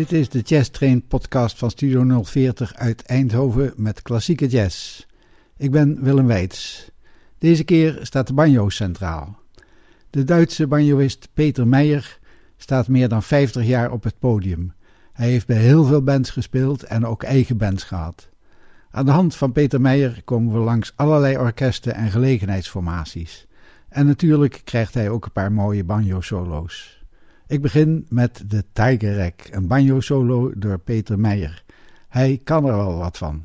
Dit is de Jazz Train podcast van Studio 040 uit Eindhoven met klassieke jazz. Ik ben Willem Weits. Deze keer staat de banjo centraal. De Duitse banjoist Peter Meijer staat meer dan 50 jaar op het podium. Hij heeft bij heel veel bands gespeeld en ook eigen bands gehad. Aan de hand van Peter Meijer komen we langs allerlei orkesten en gelegenheidsformaties. En natuurlijk krijgt hij ook een paar mooie banjo-solo's. Ik begin met de Tiger Rack, een banjo-solo door Peter Meijer. Hij kan er wel wat van.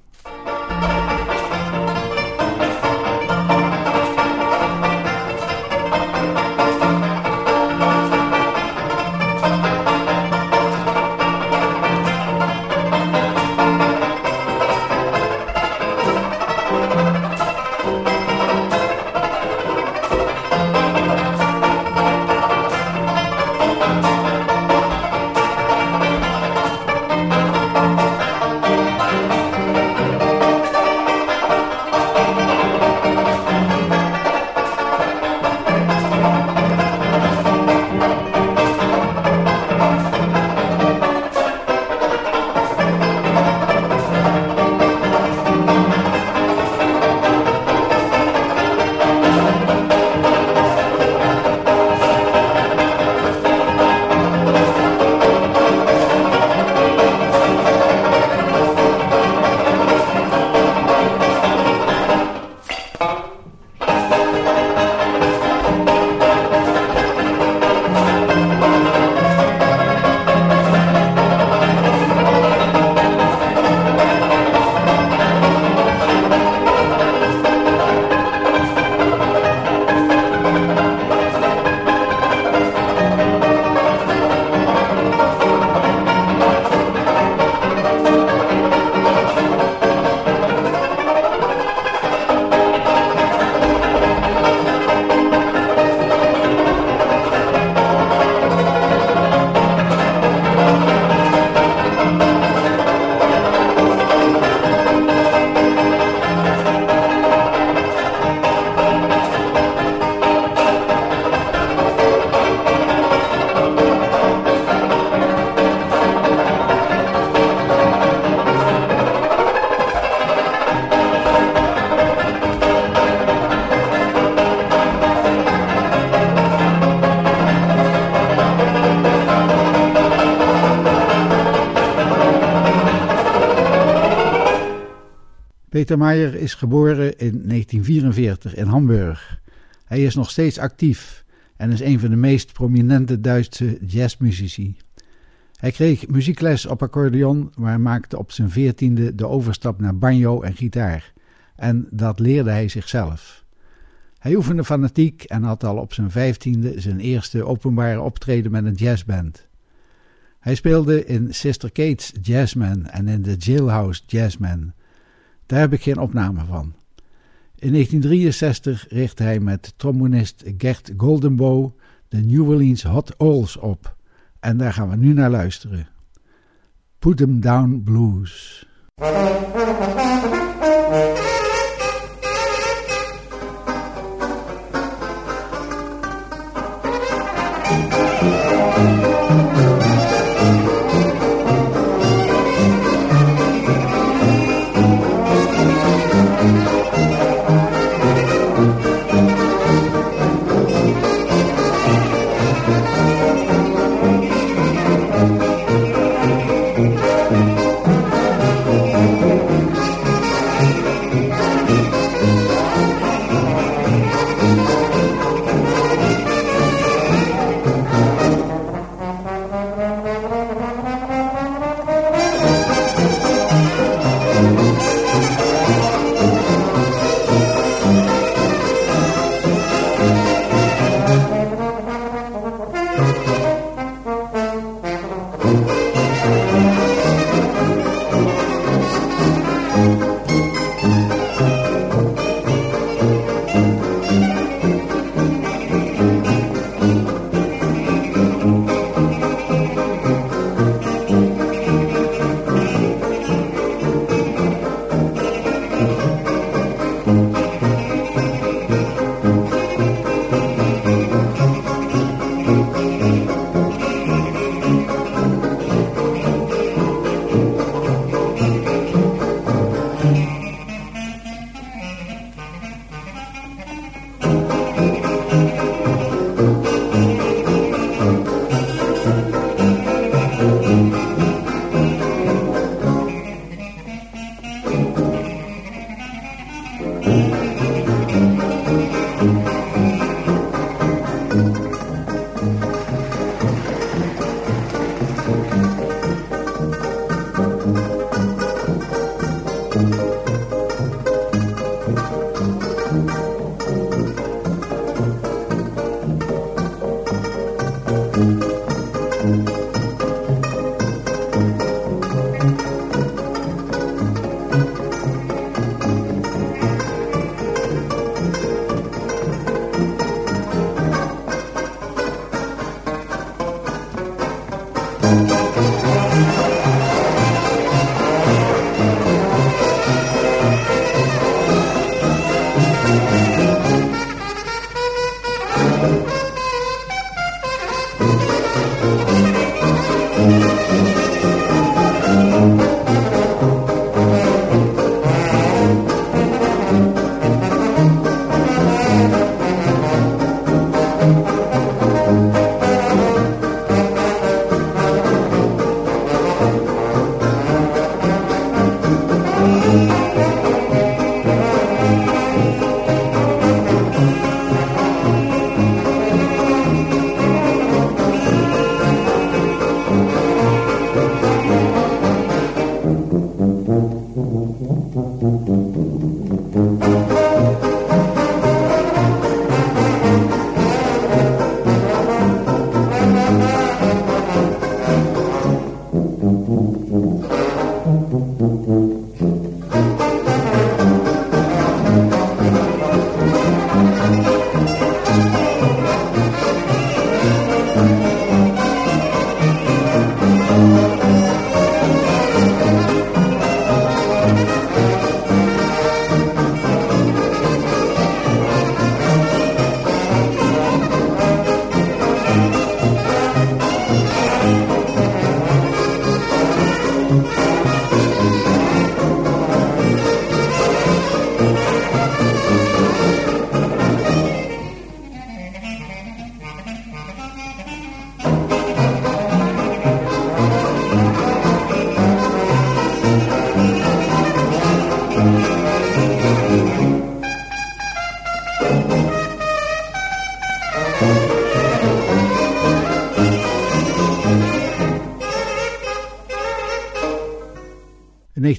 Peter Meijer is geboren in 1944 in Hamburg. Hij is nog steeds actief en is een van de meest prominente Duitse jazzmuzici. Hij kreeg muziekles op accordeon, maar maakte op zijn veertiende de overstap naar banjo en gitaar. En dat leerde hij zichzelf. Hij oefende fanatiek en had al op zijn vijftiende zijn eerste openbare optreden met een jazzband. Hij speelde in Sister Kate's Jazzman en in de Jailhouse Jazzman. Daar heb ik geen opname van. In 1963 richtte hij met trombonist Gert Goldenbow de New Orleans Hot Oils op. En daar gaan we nu naar luisteren. Put 'em Down Blues.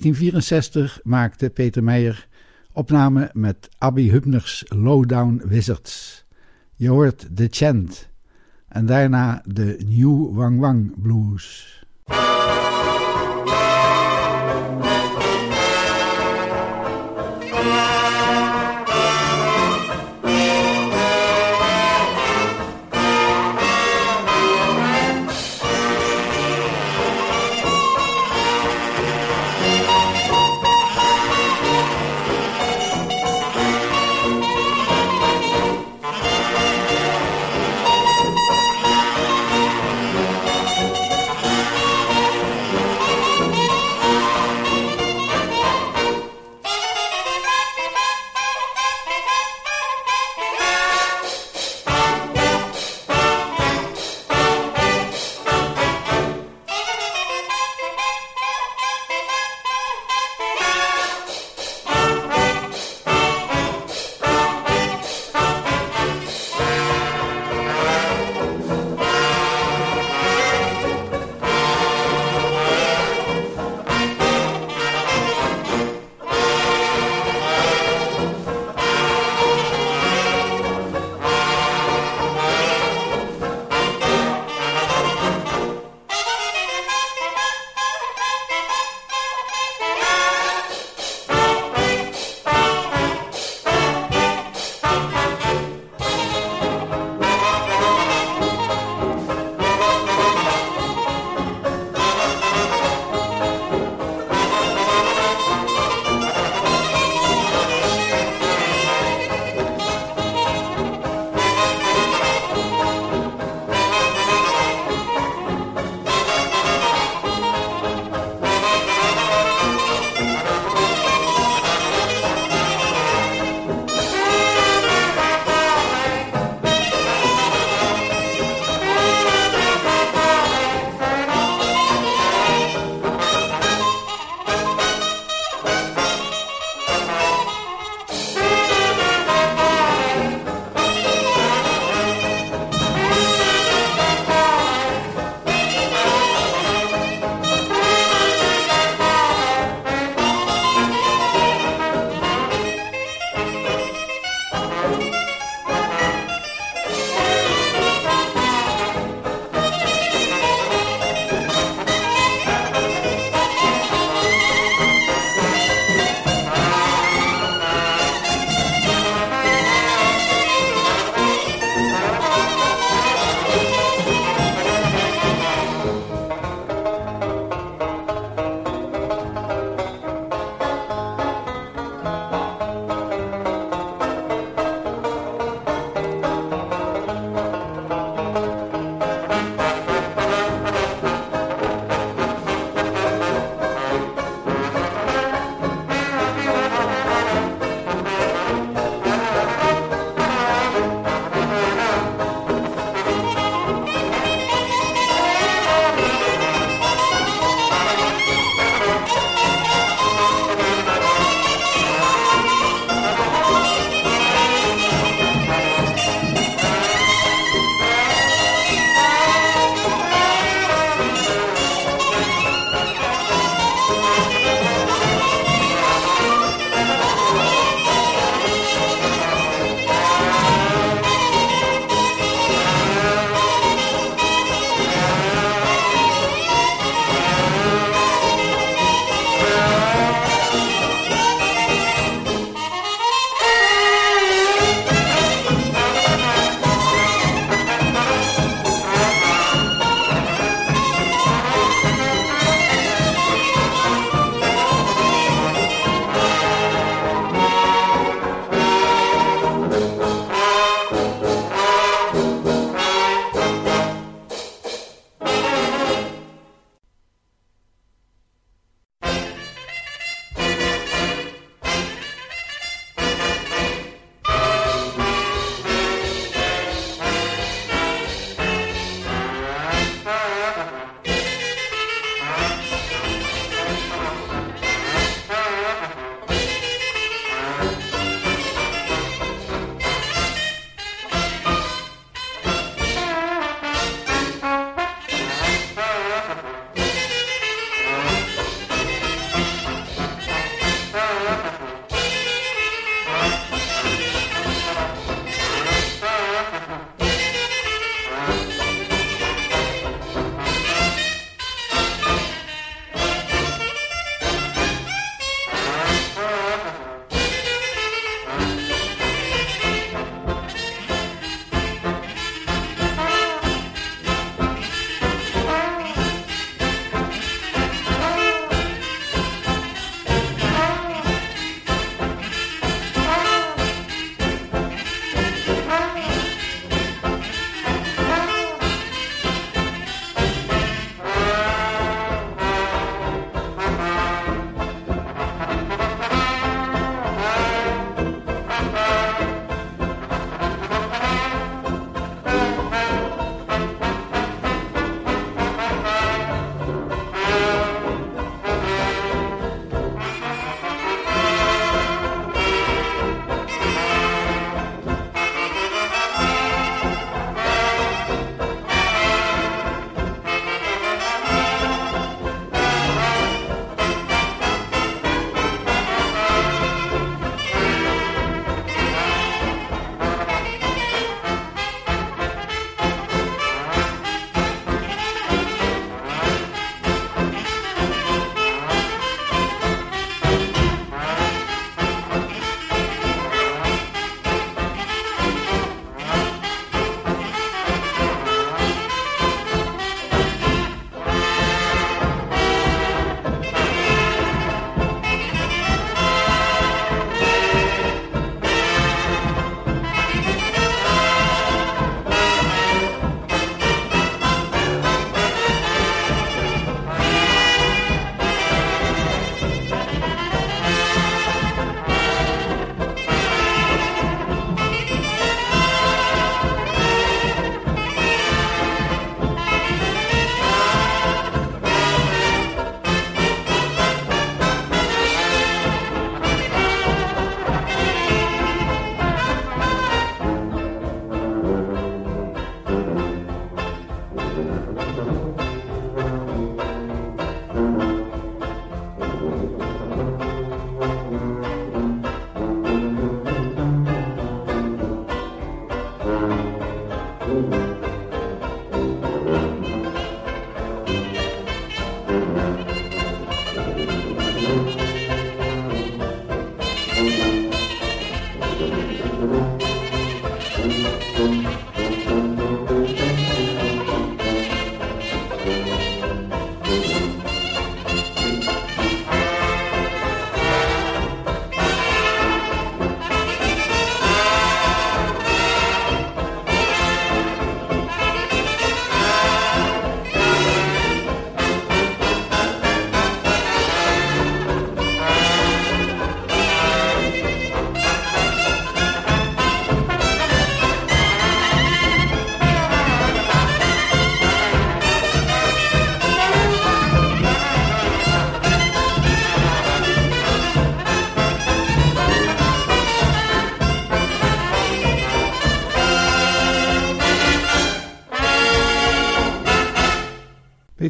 1964 maakte Peter Meijer opname met Abby Hubner's Lowdown Wizards. Je hoort The Chant en daarna de New Wang Wang Blues.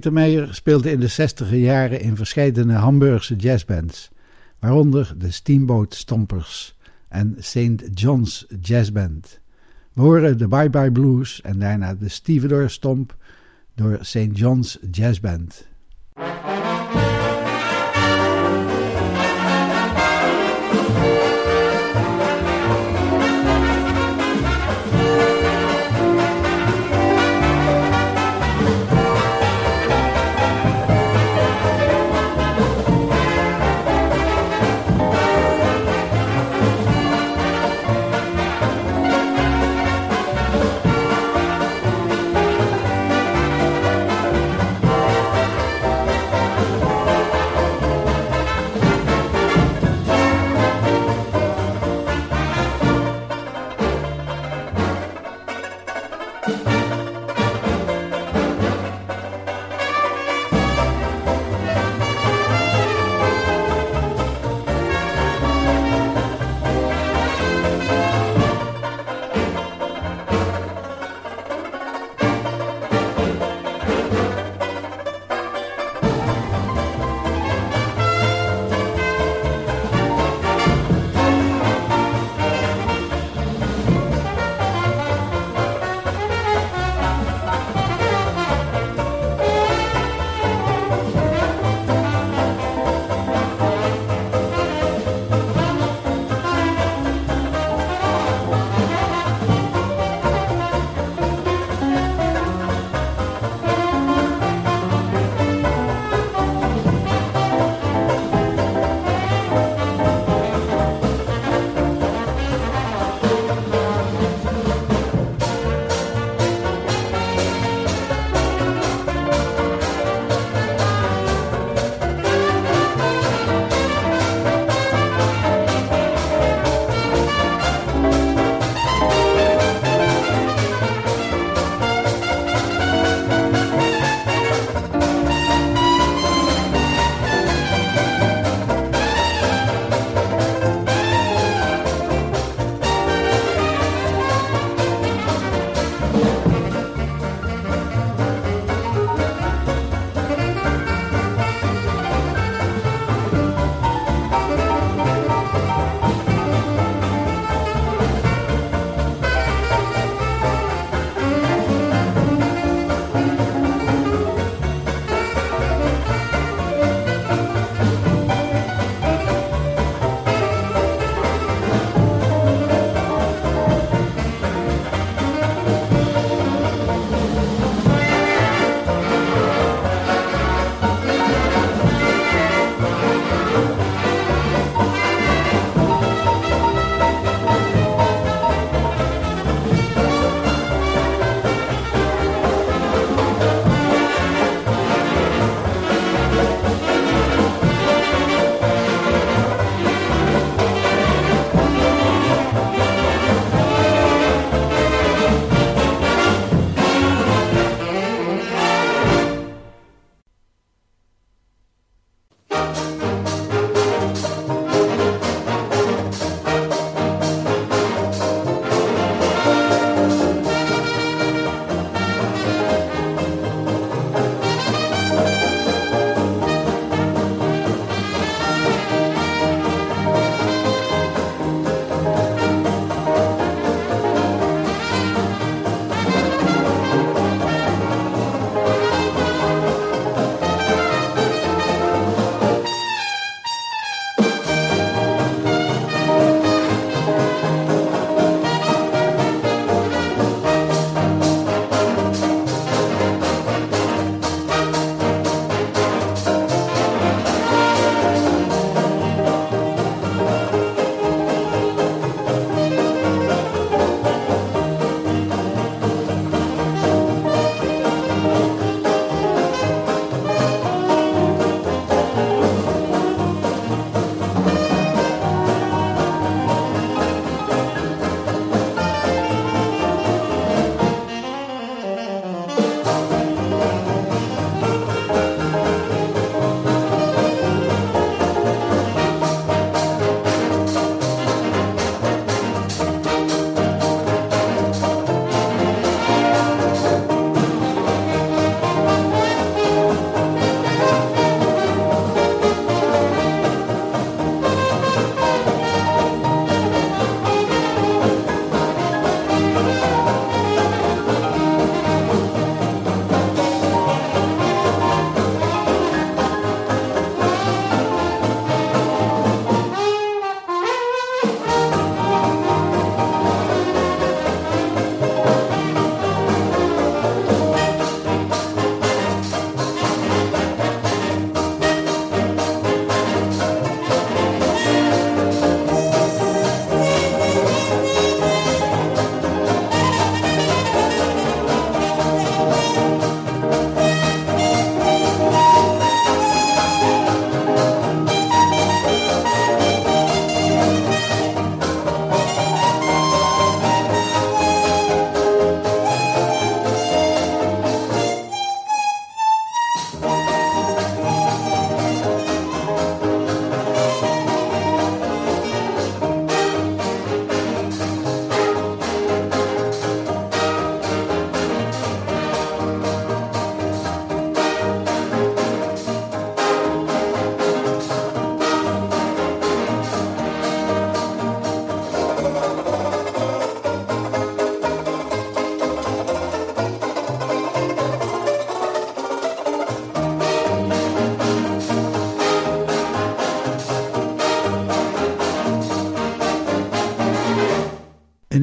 Peter Meijer speelde in de 60 jaren in verschillende Hamburgse jazzbands, waaronder de Steamboat Stompers en St. John's Jazzband. We horen de Bye Bye Blues en daarna de Stevedore Stomp door St. John's Jazzband.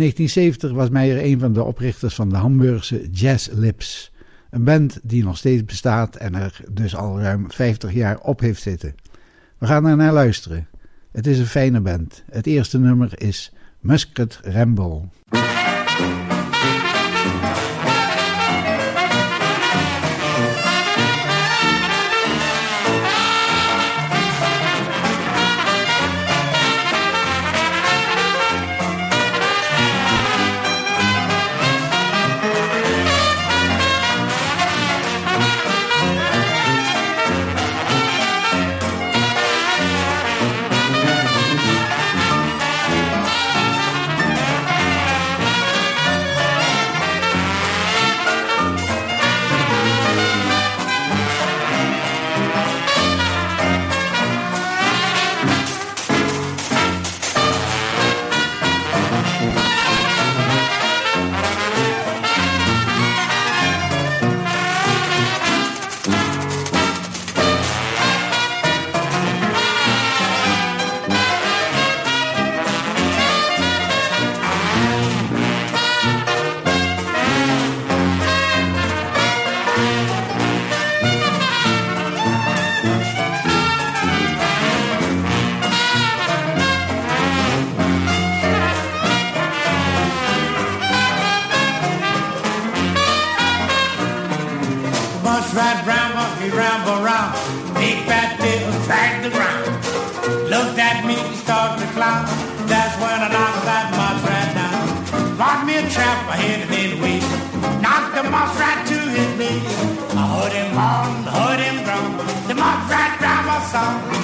1970 was Meijer een van de oprichters van de Hamburgse Jazz Lips. Een band die nog steeds bestaat en er dus al ruim 50 jaar op heeft zitten. We gaan er naar luisteren. Het is een fijne band. Het eerste nummer is Musket Ramble. Looked at me, started to clown. That's when I knocked that mouse rat down. Brought me a trap, I hit him in the waist. Knocked the mouse right to his knees. I heard him moan, heard him groan. The mouse rat my song.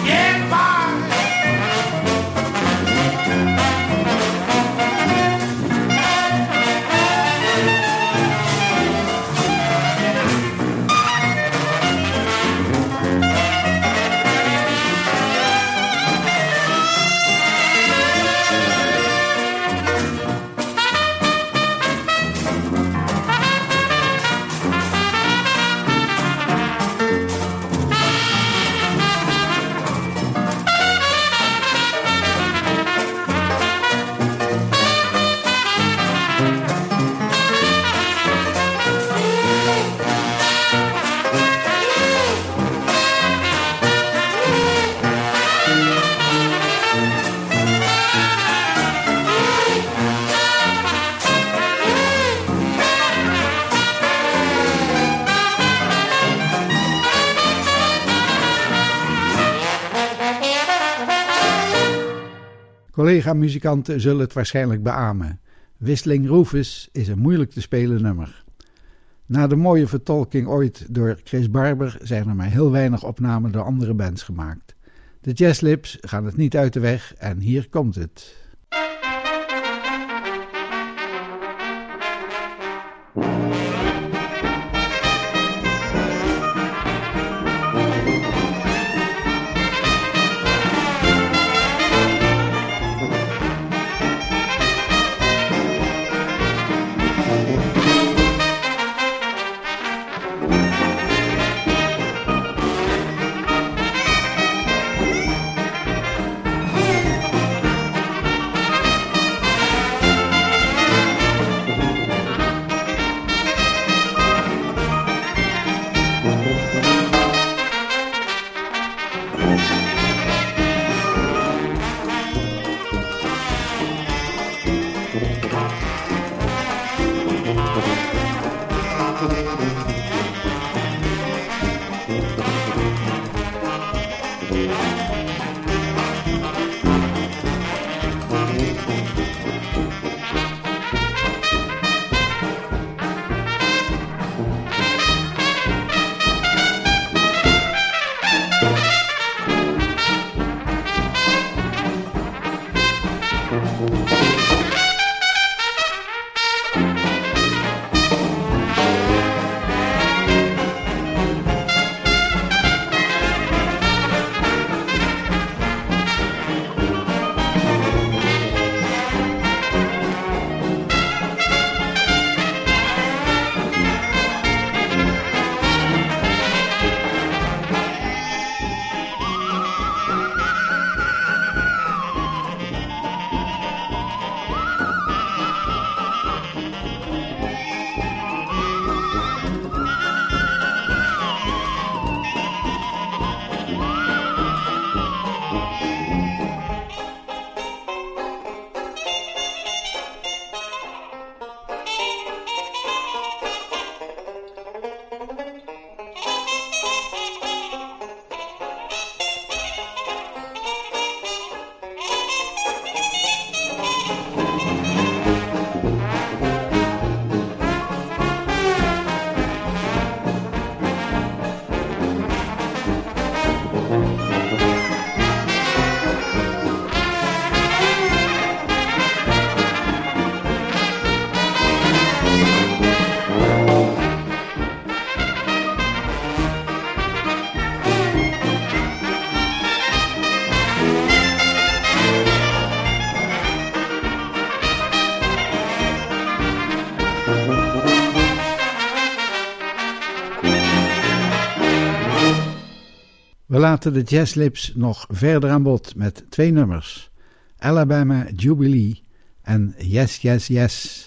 Collega-muzikanten zullen het waarschijnlijk beamen. Whistling Rufus is een moeilijk te spelen nummer. Na de mooie vertolking ooit door Chris Barber zijn er maar heel weinig opnamen door andere bands gemaakt. De Jazzlips gaan het niet uit de weg en hier komt het. Laten de jazzlips nog verder aan bod met twee nummers: Alabama Jubilee en Yes, Yes, Yes.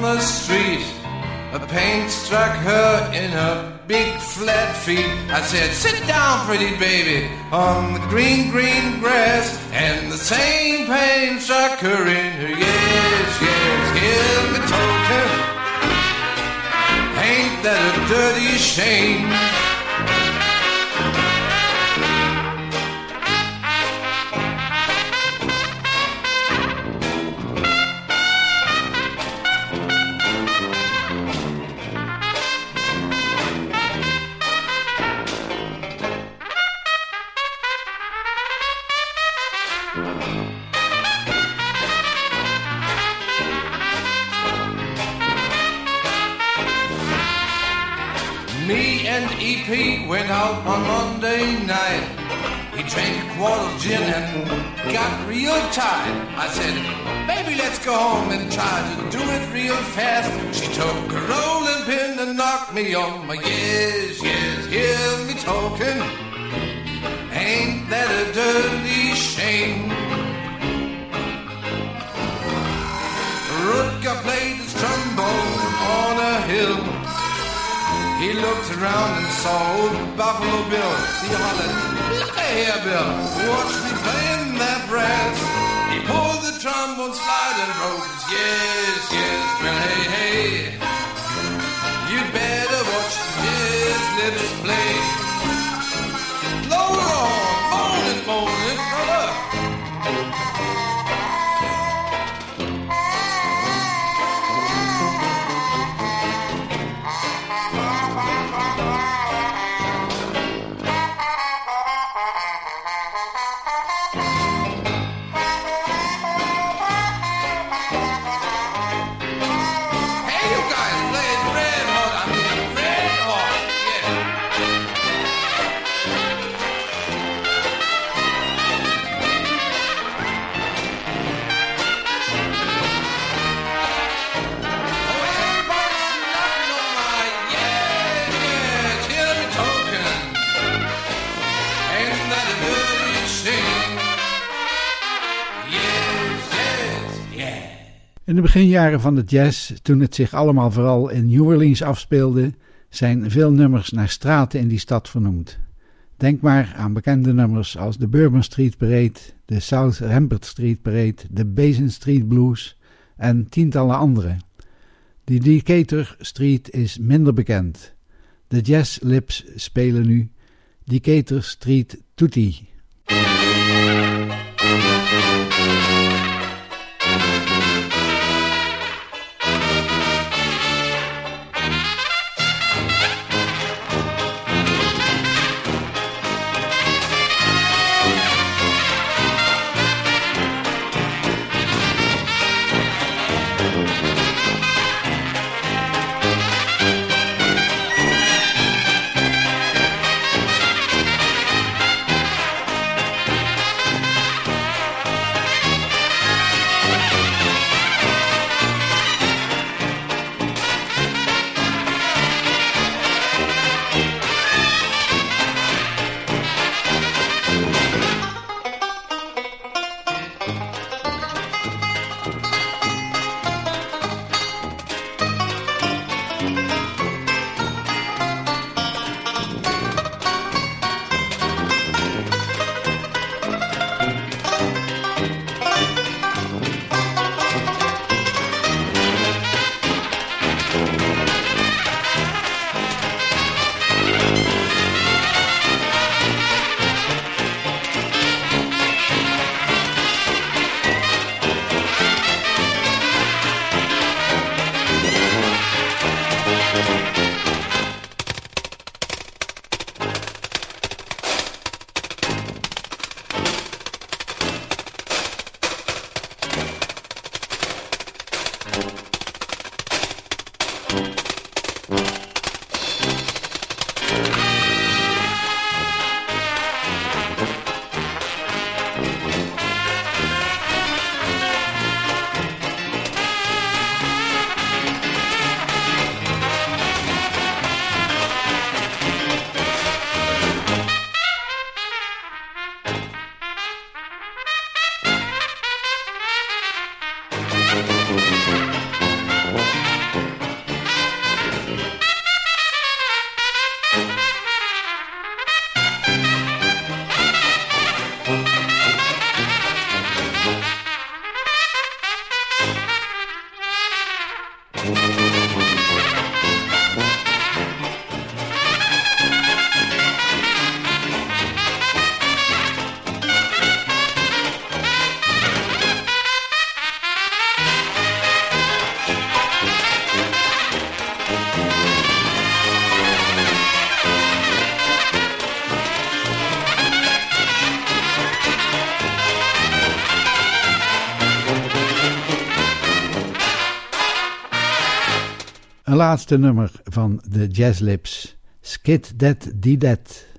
Down the street. A pain struck her in her big flat feet. I said, sit down, pretty baby, on the green, green grass. And the same pain struck her in her. Yes, yes, give me token. Ain't that a dirty shame? Out on Monday night. He drank a quart of gin and got real tired. I said, baby, let's go home and try to do it real fast. She took a rolling pin and knocked me on my yes, yes, hear me talking. Ain't that a dirty shame? Rutger played his trombone on a hill. He looked around and saw old Buffalo Bill. He hollered, look here, Bill, watch me playing that brass. He pulled the trombone slide and broke yes, yes, Bill, hey, hey. You better watch his lips play. In de beginjaren van de jazz, toen het zich allemaal vooral in New Orleans afspeelde, zijn veel nummers naar straten in die stad vernoemd. Denk maar aan bekende nummers als de Bourbon Street Parade, de South Rampart Street Parade, de Basin Street Blues en tientallen andere. De Decatur Street is minder bekend. De Jazz Lips spelen nu Decatur Street Tootie. Laatste nummer van de Jazz Lips, Skid Dead Die Dead.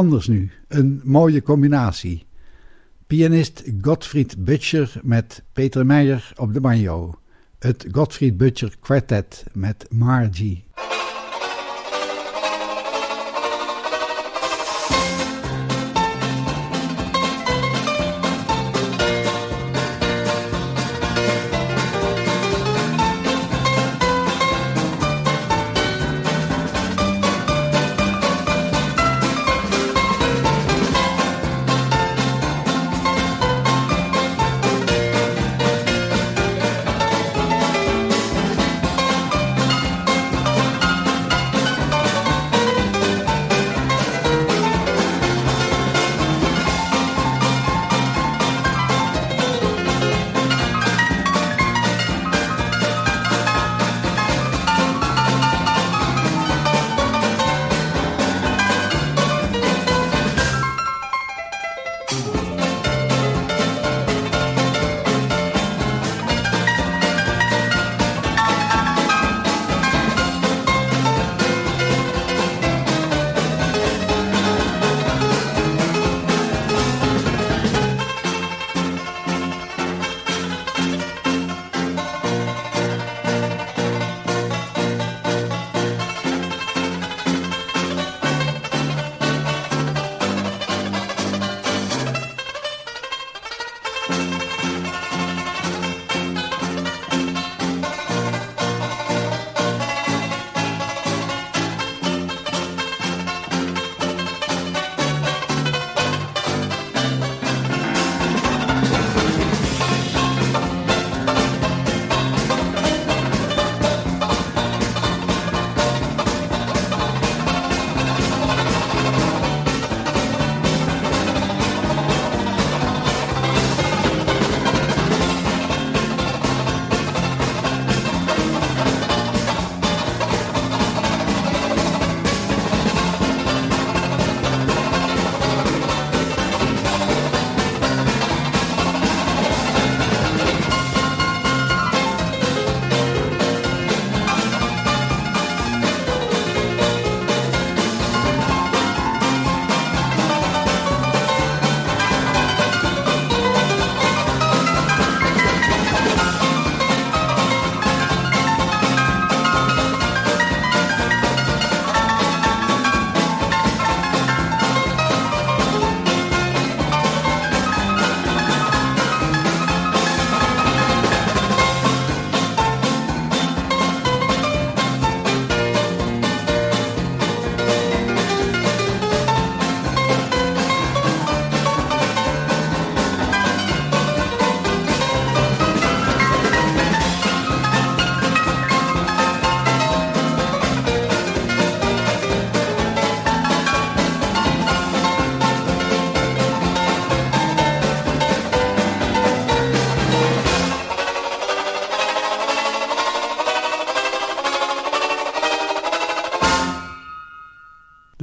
Anders nu. Een mooie combinatie. Pianist Gottfried Butcher met Peter Meijer op de banjo. Het Gottfried Butcher Quartet met Margie.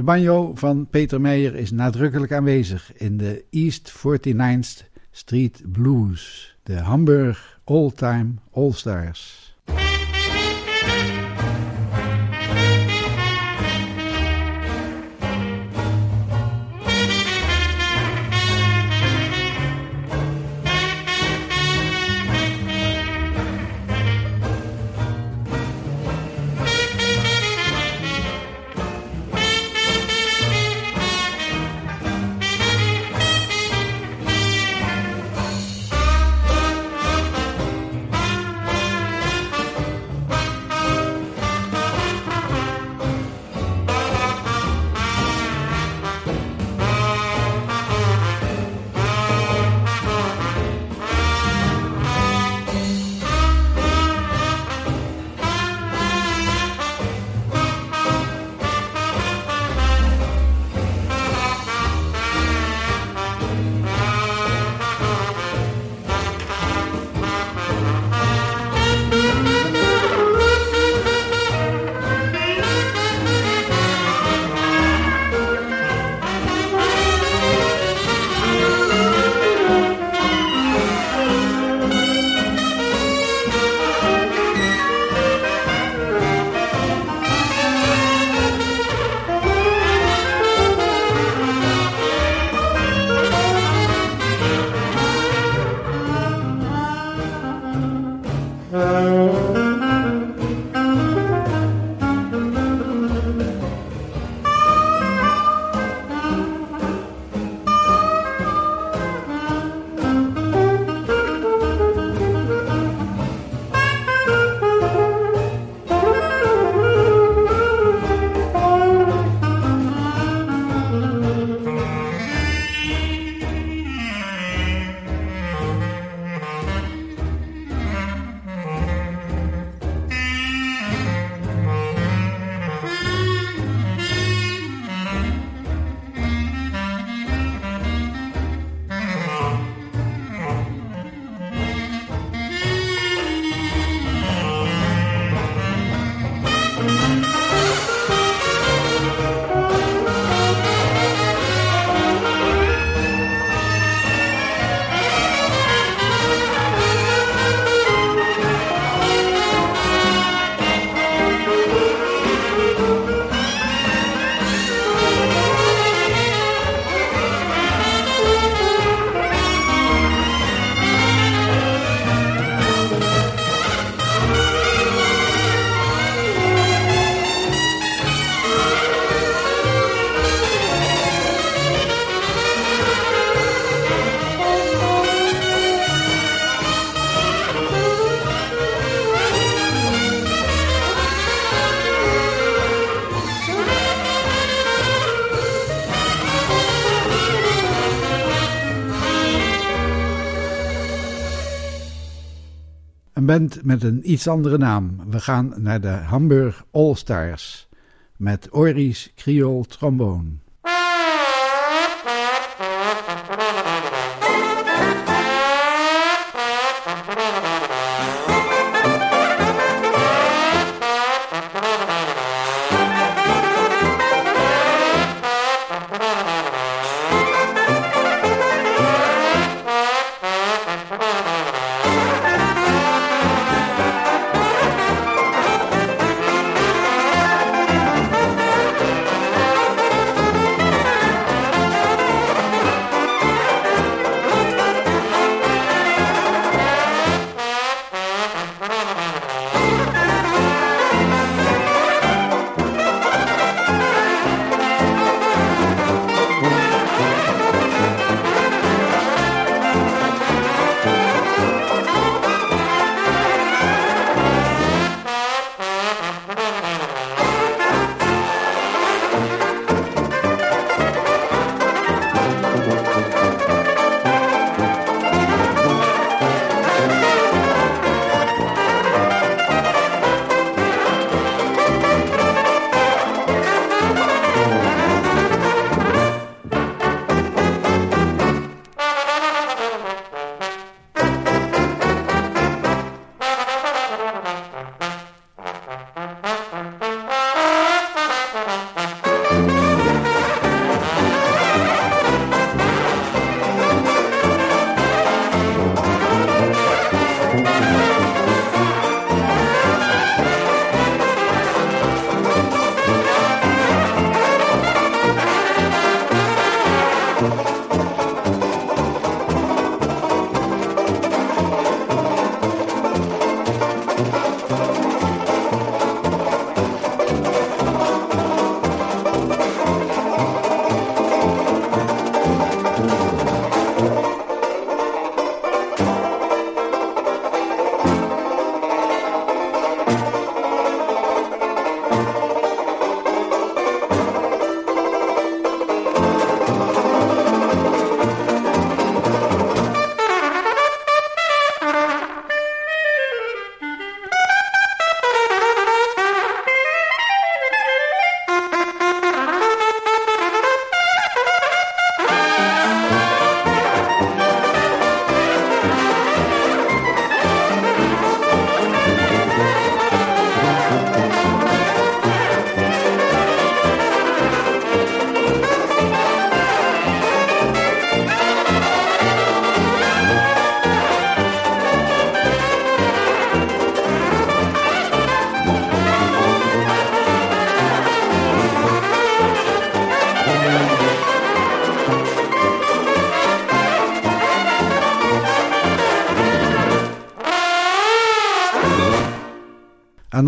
Banjo van Peter Meijer is nadrukkelijk aanwezig in de East 49th Street Blues, de Hamburg All Time met een iets andere naam. We gaan naar de Hamburg All Stars met Ori's Creole Trombone.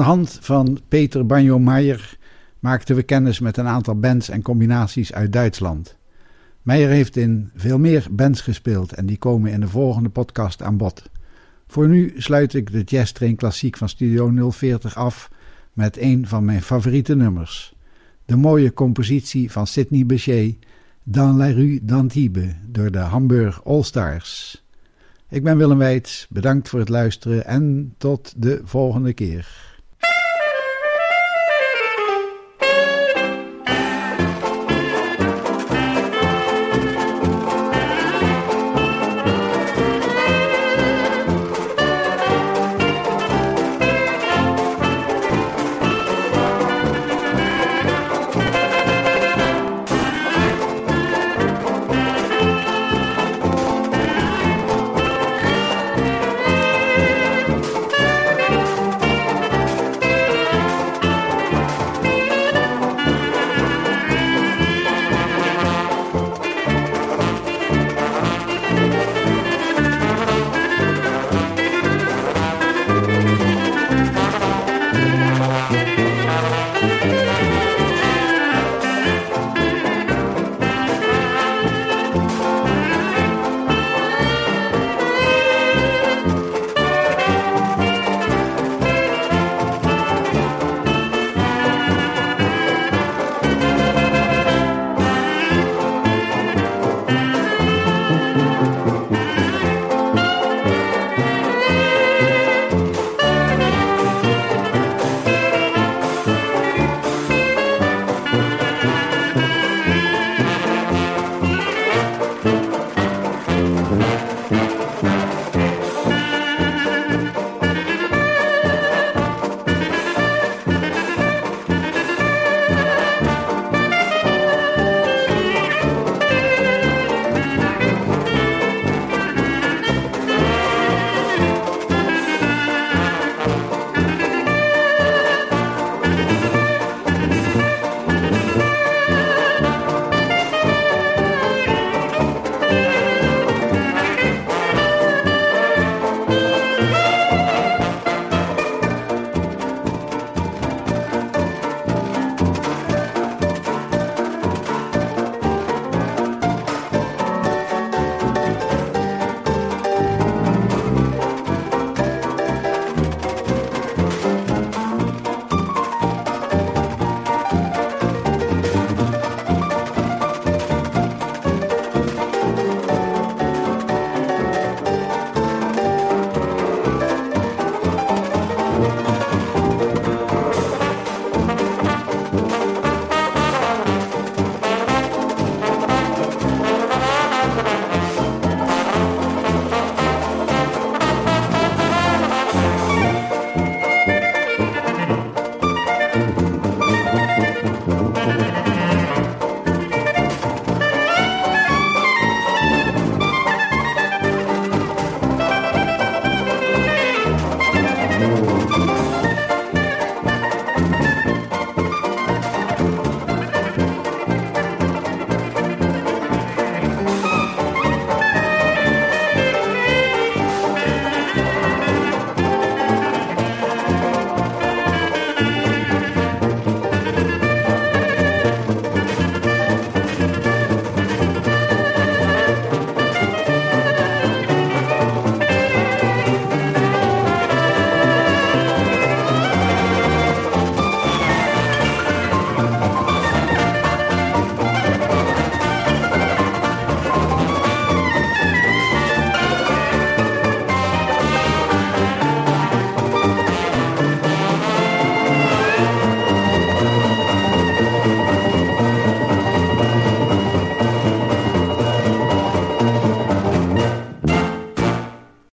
De hand van Peter Banjo-Meijer maakten we kennis met een aantal bands en combinaties uit Duitsland. Meijer heeft in veel meer bands gespeeld en die komen in de volgende podcast aan bod. Voor nu sluit ik de Jazz Train Klassiek van Studio 040 af met een van mijn favoriete nummers. De mooie compositie van Sidney Bechet, Dans la rue d'Antibes, door de Hamburg All Stars. Ik ben Willem Weits, bedankt voor het luisteren en tot de volgende keer.